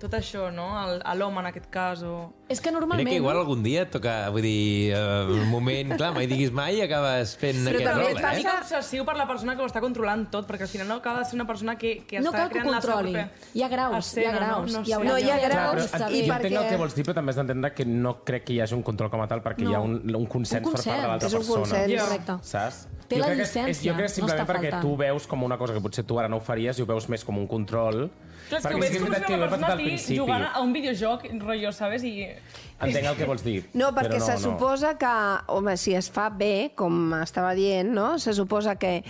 tot això, no? A l'home, en aquest cas, o... És que Crec normalment... que igual algun dia et toca, vull dir, eh, un moment, clar, mai diguis mai i acabes fent Però aquest també rol, És una eh? mica obsessiu per la persona que ho està controlant tot, perquè al final no acaba de ser una persona que, que No està cal que creant la seva pròpia Hi ha graus, escena, hi ha graus. No? No, Hi sé. No, hi ha Clar, graus. però i saber- per Entenc el que vols dir, però també has d'entendre que no crec que hi hagi un control com a tal, perquè hi ha No. un, un consens, Un per part de l'altra És un persona. consens. Correcte. Saps? Té jo la crec que és, jo crec que és no simplement està perquè faltant. tu veus com una cosa que potser tu ara no ho faries i ho veus més com un control. Clar, que perquè ho veig que és com si que una persona estigui jugant a un videojoc, rotllo, sabes? I... Entenc el que vols dir. No, perquè però se no. suposa que, home, si es fa bé, com estava dient, no? se suposa que,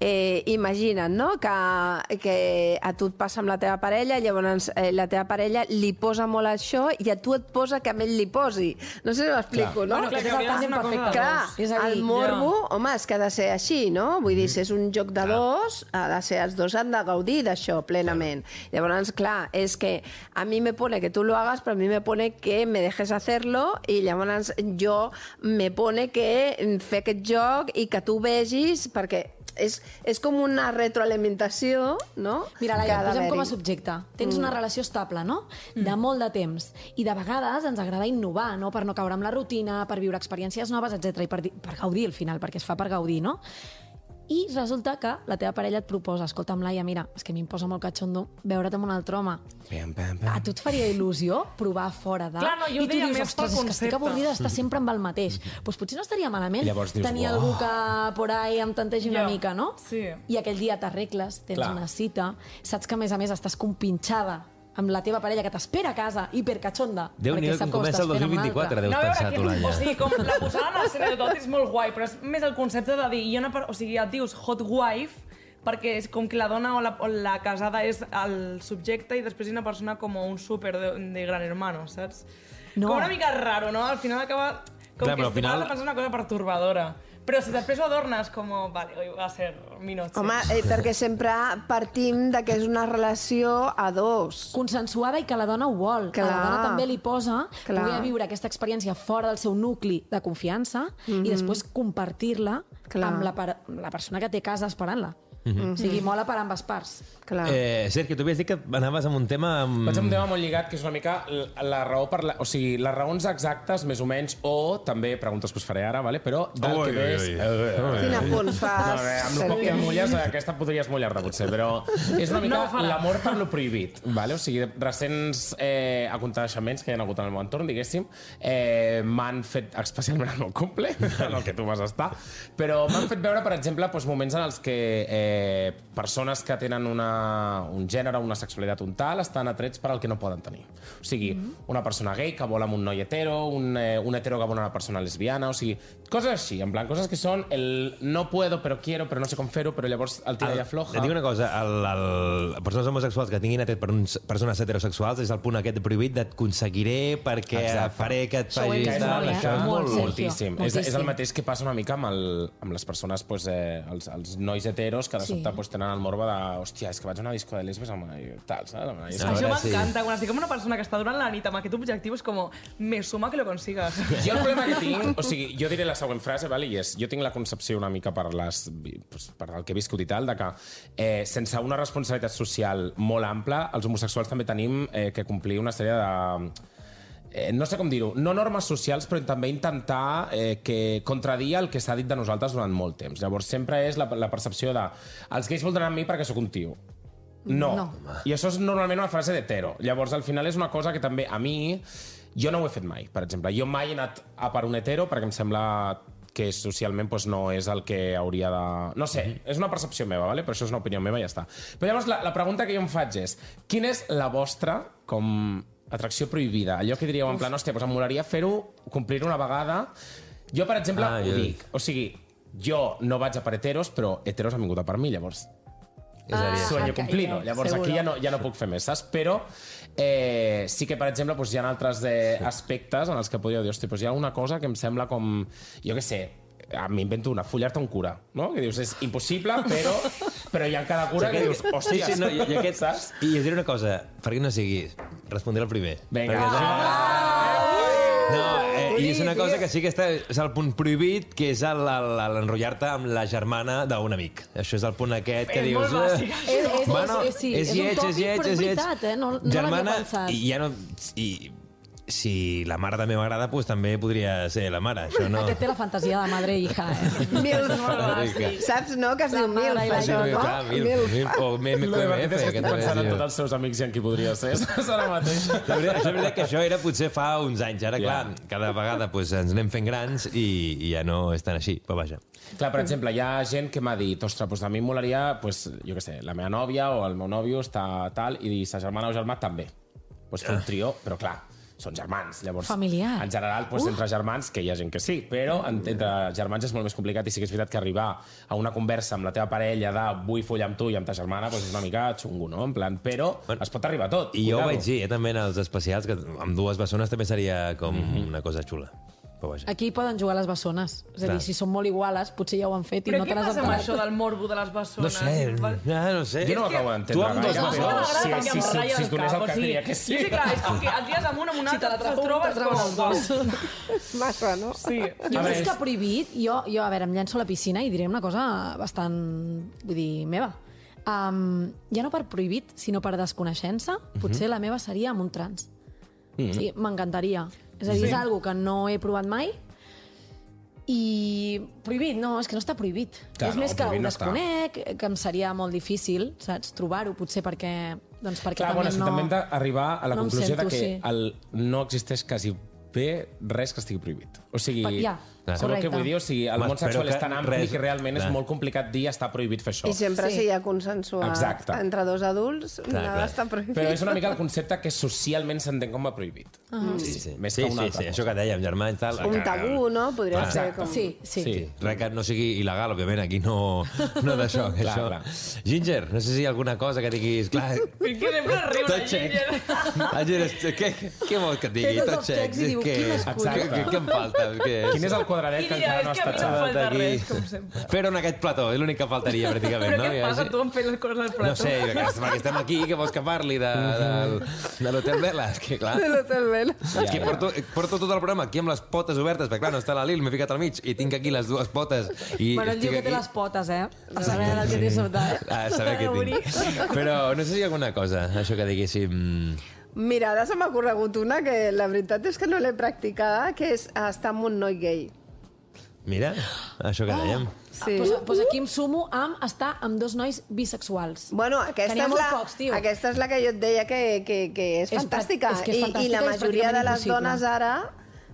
eh, imagina't, no? que, que a tu et passa amb la teva parella, llavors eh, la teva parella li posa molt això i a tu et posa que a ell li posi. No sé si m'explico, no? Bueno, clar, que és el tàndem perfecte. Clar. És a dir, el morbo, home, és que ha de ser així, no? Vull dir, si és un joc de dos, ha de ser, els dos han de gaudir d'això plenament. Llavors, clar, és que a mi me pone que tu lo hagas, però a mi me pone que me dejes hacerlo, i llavors jo me pone que fer aquest joc i que tu vegis, perquè és, és com una retroalimentació, no? Mira, Laia, posem com a subjecte. Tens una relació estable, no? De molt de temps. I de vegades ens agrada innovar, no? Per no caure amb la rutina, per viure experiències noves, etc i per, per gaudir al final, perquè es fa per gaudir, no? I resulta que la teva parella et proposa, escolta'm, Laia, mira, és que a mi em posa molt catxondo veure't amb un altre home. Pam, pam, A pam. tu et faria il·lusió provar fora de... Clar, no, jo I tu dius, ostres, és que estic concepte." avorrida d'estar sempre amb el mateix. Doncs pues potser no estaria malament Llavors dius, tenir "Uau." algú que por ahí em tantegi una mica, no? sí. I aquell dia t'arregles, tens Clar. una cita, saps que a més a més estàs compinxada amb la teva parella que t'espera a casa, hipercatxonda, Déu-n'hi-do, sap com comença el fent amb un 2024, altre. deus No, pensar tu, que, o sigui, com la posada en l'escena de tot és molt guai, però és més el concepte de dir, hi ha una, o sigui, et dius hot wife, perquè és com que la dona o la, o la casada és el subjecte i després hi ha una persona com un súper de, de gran hermano, saps? No. Com una mica raro, no? Al final acaba... Com Clar, que però al final- final... pensar una cosa pertorbadora. Però si després ho adornes com, vale, hoy va a ser mi noche. Home, eh, perquè sempre partim de que és una relació a dos. consensuada i que la dona ho vol. Que Clar. la dona també li posa Clar. poder viure aquesta experiència fora del seu nucli de confiança i després compartir-la amb la, per la persona que té casa esperant-la. O sigui, mola per ambes parts. Clar. Eh, Sergio, tu havies dit que anaves amb un tema... Amb... Vaig amb un tema molt lligat, que és una mica la, la raó per la, o sigui, les raons exactes, més o menys, o també preguntes que us faré ara, vale? però del Ui, que ves... ui, ui. Eh, Quin apunt fas, No, bé, amb el poc que mulles, aquesta podries mullar-te, potser, però és una mica No l'amor per lo prohibit, vale? o sigui, recents eh, aconteixements que hi ha hagut en el meu entorn, diguéssim, eh, m'han fet, especialment el meu cumple, [laughs] en el que tu vas estar, però m'han fet veure, per exemple, doncs, moments en els que eh, persones que tenen una, un gènere, una sexualitat un tal, estan atrets per al que no poden tenir. O sigui, una persona gay que vol amb un noi hetero, un, eh, un hetero que vol amb una persona lesbiana, o sigui, coses així, en plan, coses que són el no puedo, però quiero, però no sé com fer-ho, però llavors el tira i afloja. Et dic una cosa, el, el, persones homosexuals que tinguin atret per uns, persones heterosexuals és el punt aquest prohibit d'aconseguiré perquè Exacte. faré que et facis... és tal, molt, eh? això és Molt, molt... Sergio. Moltíssim. És, és Moltíssim. el mateix que passa una mica amb, el, amb les persones, pues, eh, els, els nois heteros que de Sí. sobte pues, tenen el morbo de hòstia, és que vaig a una disco de lesbes amb i tal, saps? Amb, que- Això m'encanta, quan estic amb una persona que està durant la nit amb aquest objectiu és com, me suma que lo consigas. [laughs] Jo el problema que tinc, o sigui, jo diré la següent frase, vale? i és, jo tinc la concepció una mica per, les, pues, per el que he viscut i tal, de que eh, sense una responsabilitat social molt ampla, els homosexuals també tenim eh, que complir una sèrie de eh, no sé com dir-ho, no normes socials, però també intentar eh, que contradir el que s'ha dit de nosaltres durant molt temps. Llavors, sempre és la, la percepció de els gais voldran amb mi perquè sóc un tio. No. No. I això és normalment una frase d'hetero. Llavors, al final és una cosa que també a mi... Jo no ho he fet mai, per exemple. Jo mai he anat a per un hetero perquè em sembla que socialment doncs, no és el que hauria de... No sé, és una percepció meva, vale? però això és una opinió meva i ja està. Però llavors la, la pregunta que jo em faig és quina és la vostra com atracció prohibida? Allò que diríeu en plan, hòstia, doncs em molaria fer-ho, complir una vegada... Jo, per exemple, Ah, ah, ho dic. O sigui, jo no vaig a per heteros, però heteros han vingut a per mi, llavors És a dir, sueño cumplido. Llavors seguro. aquí ja no, ja no puc fer més, saps? Però eh, sí que, per exemple, doncs, hi ha altres eh, aspectes en els que podríeu dir, hosti, doncs hi ha una cosa que em sembla com, jo què sé, ah, m'invento una, follar-te un cura, no? Que dius, és impossible, però, però hi ha cada cura que dius, hòstia, sí, no, i, i [laughs] aquest, saps? I us diré una cosa, perquè no sigui, respondré el primer. Vinga. Perquè, no, eh, i és una cosa que sí que està, és el punt prohibit, que és l'enrotllar-te amb la germana d'un amic. Això és el punt aquest que És dius... molt bàsic, eh, És, és, Bueno, és, sí, és, lleig, un tòpic, és lleig, però és és lleig. veritat, eh? No, no Germana, l'havia pensat. i ja no... I, si la mare també m'agrada, doncs també podria ser la mare. Això no... Aquest té la fantasia de madre i hija, eh? [laughs] Milf. Saps, no? Que es diu Milf, això, no? Clar, mil, mil, o és que estic pensant en tots els seus amics i en qui podria ser? [laughs] Ara mateix. La veritat, això és veritat que això era potser fa uns anys. Ara, clar, cada vegada pues, ens anem fent grans i, i ja no és tan així. Però vaja. Clar, per exemple, hi ha gent que m'ha dit, ostres, doncs a mi em molaria, pues, jo què sé, la meva nòvia o el meu nòvio està tal, i sa germana o germà també. Pues fer un trio, però clar, són germans. Llavors, Familiar. En general, pues, entre germans, que hi ha gent que sí, però en- entre germans és molt més complicat i sí que és veritat que arribar a una conversa amb la teva parella de vull follar amb tu i amb ta germana pues, és una mica xungo, no? En plan, però Bueno, es pot arribar a tot. I jo ho vaig dir, eh, també en els especials, que amb dues bessones també seria com una cosa xula. Però vaja. Aquí poden jugar les bessones. És a Clar. dir, si són molt iguales, potser ja ho han fet i Però no què te les passa amb això del morbo de les bessones? No sé, ja, no sé. Jo no ho acabo d'entendre Tu amb dos A mi no però m'agrada si, es donés cap, el sigui, diria que sí. Sí, clar, és com que et guies amb un, amb un altre, te trobes dos. [laughs] Massa, no? Sí. Jo A veure, que prohibit, jo, jo, a veure, em llenço a la piscina i diré una cosa bastant, vull dir, meva. Um, ja no per prohibit, sinó per desconeixença, potser la meva seria amb un trans. Sí, m'encantaria. És a dir, és algo que no he provat mai i prohibit, no, és que no està prohibit. Clar, és no, més que ho prohibit no desconec, que em seria molt difícil, saps, trobar-ho, potser perquè, doncs perquè Clar, bueno, també que no... també hem d'arribar a la no conclusió sento, de que sí. el, no existeix quasi bé res que estigui prohibit. O sigui, Pa- ja, sabeu correcte. què vull dir? O sigui, el món sexual és tan que ampli res- que realment és clar. molt complicat dir està prohibit fer això. I sempre Sí. si hi ha consensuat Exacte. entre dos adults, Clar, nada clar. està prohibit. Però és una mica el concepte que socialment s'entén com a prohibit. Ah. Sí, sí. Més sí, que una sí, altra sí, cosa. això que dèiem, germans, tal. Un que- tabú, no? Podria Clar. ser Exacte. com... Sí, sí. Sí, res que no sigui il·legal, òbviament, aquí no, no d'això. que Clar, això. clar. Ginger, no sé si hi ha alguna cosa que diguis... Clar, que sempre riu la. Ginger. Ah, Ginger, què, què vols que et digui? Té tots Tot els xec. i Què, què, què, em falta? Quin és el quadradet que encara no està Aquí. res, com sempre. Fer-ho en aquest plató, és l'únic que faltaria, pràcticament. Però no? què Ja passa, tu em fent les coses al plató? No sé, perquè, estem aquí, que vols que parli de, de, de l'Hotel Vela? És que, clar... De l'Hotel Vela. És que porto, porto tot el programa aquí amb les potes obertes, perquè clar, no està la Lil, m'he ficat al mig i tinc aquí les dues potes. I Bueno, el diu que té les potes, eh? A saber el que té sota, eh? A saber què tinc. Però no sé si hi ha alguna cosa, això que diguéssim... Mira, ara se m'ha corregut una que la veritat és que no l'he practicada, que és estar amb un noi gay. Mira, això que dèiem. Sí. Pues, pues aquí em sumo amb estar amb dos nois bisexuals. Bueno, Que aquesta és, la, pocs, tio. aquesta és la que jo et deia que, que, que és, És fantàstica. és que és I, fantàstica I la i és majoria de les impossible. dones ara,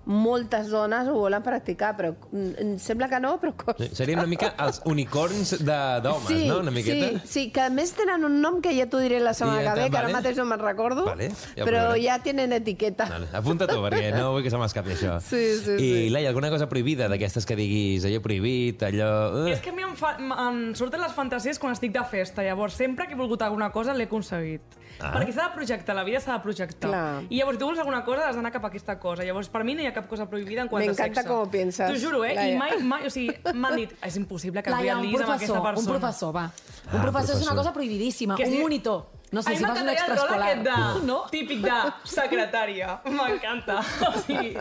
moltes dones ho volen practicar, però mm, em sembla que no, però costa. Sí, Serien una mica els unicorns de- d'homes, sí, no? Una miqueta. Sí, sí, que a més tenen un nom que ja t'ho diré la setmana que ve, que ara mateix no me'n recordo, Vale, ja però provarem. ja tenen etiqueta. Vale, apunta tu, perquè no vull que se m'escapi això. Sí, sí, I, sí. Laia, alguna cosa prohibida d'aquestes que diguis allò prohibit, allò... Uh, És que a mi em, fa, em surten les fantasies quan estic de festa, llavors sempre que he volgut alguna cosa l'he aconseguit. Ah. Perquè s'ha de projectar, la vida s'ha de projectar. Clar. I llavors, si tu vols alguna cosa, has d'anar cap a aquesta cosa. Llavors, per mi no hi ha cap cosa prohibida en quant a M'encanta sexe. com piensas, T'ho juro, eh? Laia. I mai, mai, o sigui, m'han dit, és impossible que et Laia, realitzis amb aquesta professor, persona. un professor, va. Un Ah, professor, és professor. una cosa prohibidíssima. Que un sí. monitor. No sé, a si fas un extraescolar. aquest de, No? típic de secretària. [laughs] M'encanta. O sigui,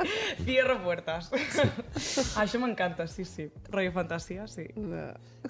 cierro puertas. Això m'encanta, sí, sí. Rollo fantasia, sí.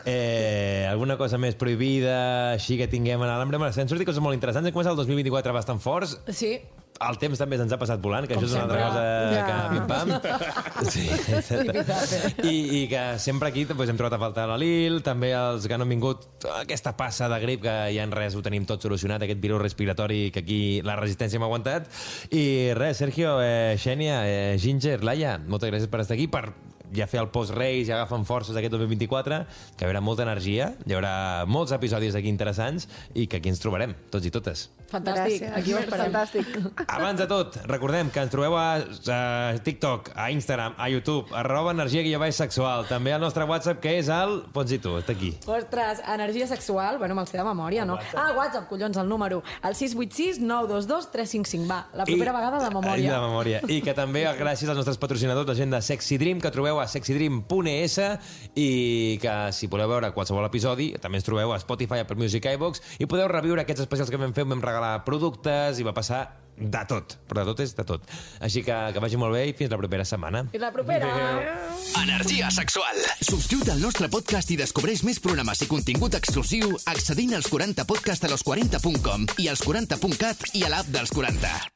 Eh, alguna cosa més prohibida, així que tinguem a? Bueno, s'han sortit coses molt interessants. Hem començat el 2024 bastant forts. Sí. El temps també se'ns ha passat volant, que Com això és una altra sempre. cosa Ja. que pim-pam. [laughs] Sí, exacte. I, I que sempre aquí doncs, hem trobat a faltar la Lil, també els que no han vingut aquesta passa de grip, que ja en res ho tenim tot solucionat, aquest virus respiratori que aquí la resistència hem aguantat. I res, Sergio, eh, Xènia, eh, Ginger, Laia, moltes gràcies per estar aquí, per ja fer el post-Reis, ja agafen forces aquest 2024, que hi haurà molta energia, hi haurà molts episodis aquí interessants i que aquí ens trobarem, tots i totes. Fantàstic. Gràcies. Aquí ho esperem. Fantàstic. Abans de tot, recordem que ens trobeu a, a TikTok, a Instagram, a YouTube, arroba energia guió baix sexual. També al nostre WhatsApp, que és el... Pots dir tu, està aquí. Ostres, energia sexual, bueno, me'l sé de memòria, no? Ah, WhatsApp, collons, el número. El 686 922 355. Va, la propera I- vegada de I memòria. de memòria. I que també gràcies als nostres patrocinadors, la gent de Sexy Dream, que trobeu a sexydream.es i que si voleu veure qualsevol episodi, també ens trobeu a Spotify, Apple Music, iVox i podeu reviure aquests especials que vam fer, vam regalar productes i va passar de tot, però de tot és de tot. Així que que vagi molt bé i fins la propera setmana. I la propera. Energia sexual. Subscriu't al nostre podcast i descobreix més programes i contingut exclusiu accedint als 40 podcast a los40.com i als 40.cat i a l'app dels 40.